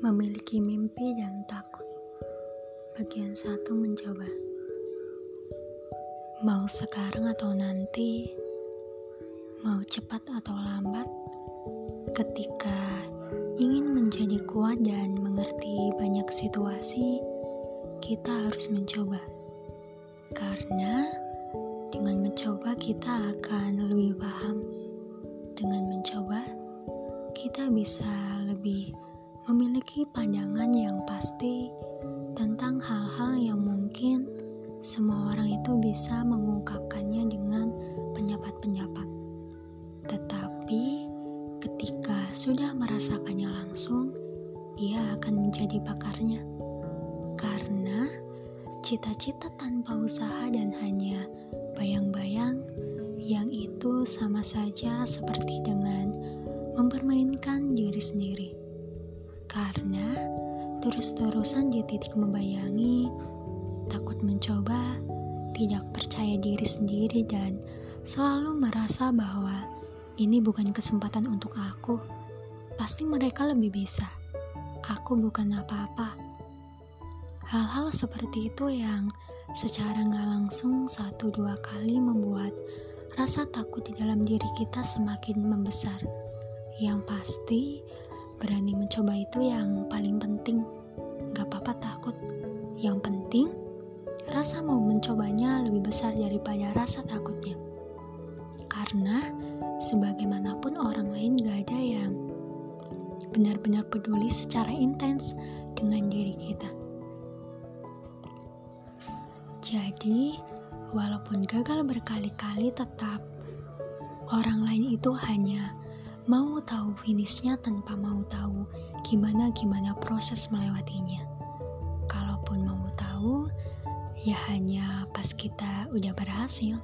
Bagi mimpi dan takut. Bagian satu mencoba. Mau sekarang atau nanti Mau cepat atau lambat Ketika ingin menjadi kuat dan mengerti banyak situasi Kita harus mencoba. Karena dengan mencoba kita akan lebih paham. Dengan mencoba kita bisa lebih memiliki pandangan yang pasti tentang hal-hal yang mungkin semua orang itu bisa mengungkapkannya dengan pendapat-pendapat. Tetapi ketika sudah merasakannya langsung, ia akan menjadi pakarnya. Karena cita-cita tanpa usaha dan hanya bayang-bayang yang itu sama saja seperti dengan mempermainkan diri sendiri karena terus-terusan di titik membayangi, takut mencoba, tidak percaya diri sendiri, dan selalu merasa bahwa ini bukan kesempatan untuk aku. Pasti mereka lebih bisa. Aku bukan apa-apa. Hal-hal seperti itu yang secara nggak langsung satu dua kali membuat rasa takut di dalam diri kita semakin membesar. Yang pasti, Berani mencoba itu yang paling penting. Gak apa-apa takut. Yang penting, rasa mau mencobanya lebih besar daripada rasa takutnya. Karena sebagaimanapun orang lain gak ada yang benar-benar peduli secara intens dengan diri kita. Jadi, walaupun gagal berkali-kali tetap orang lain itu hanya mau tahu finishnya tanpa mau tahu gimana-gimana proses melewatinya. Kalaupun mau tahu, ya hanya pas kita udah berhasil.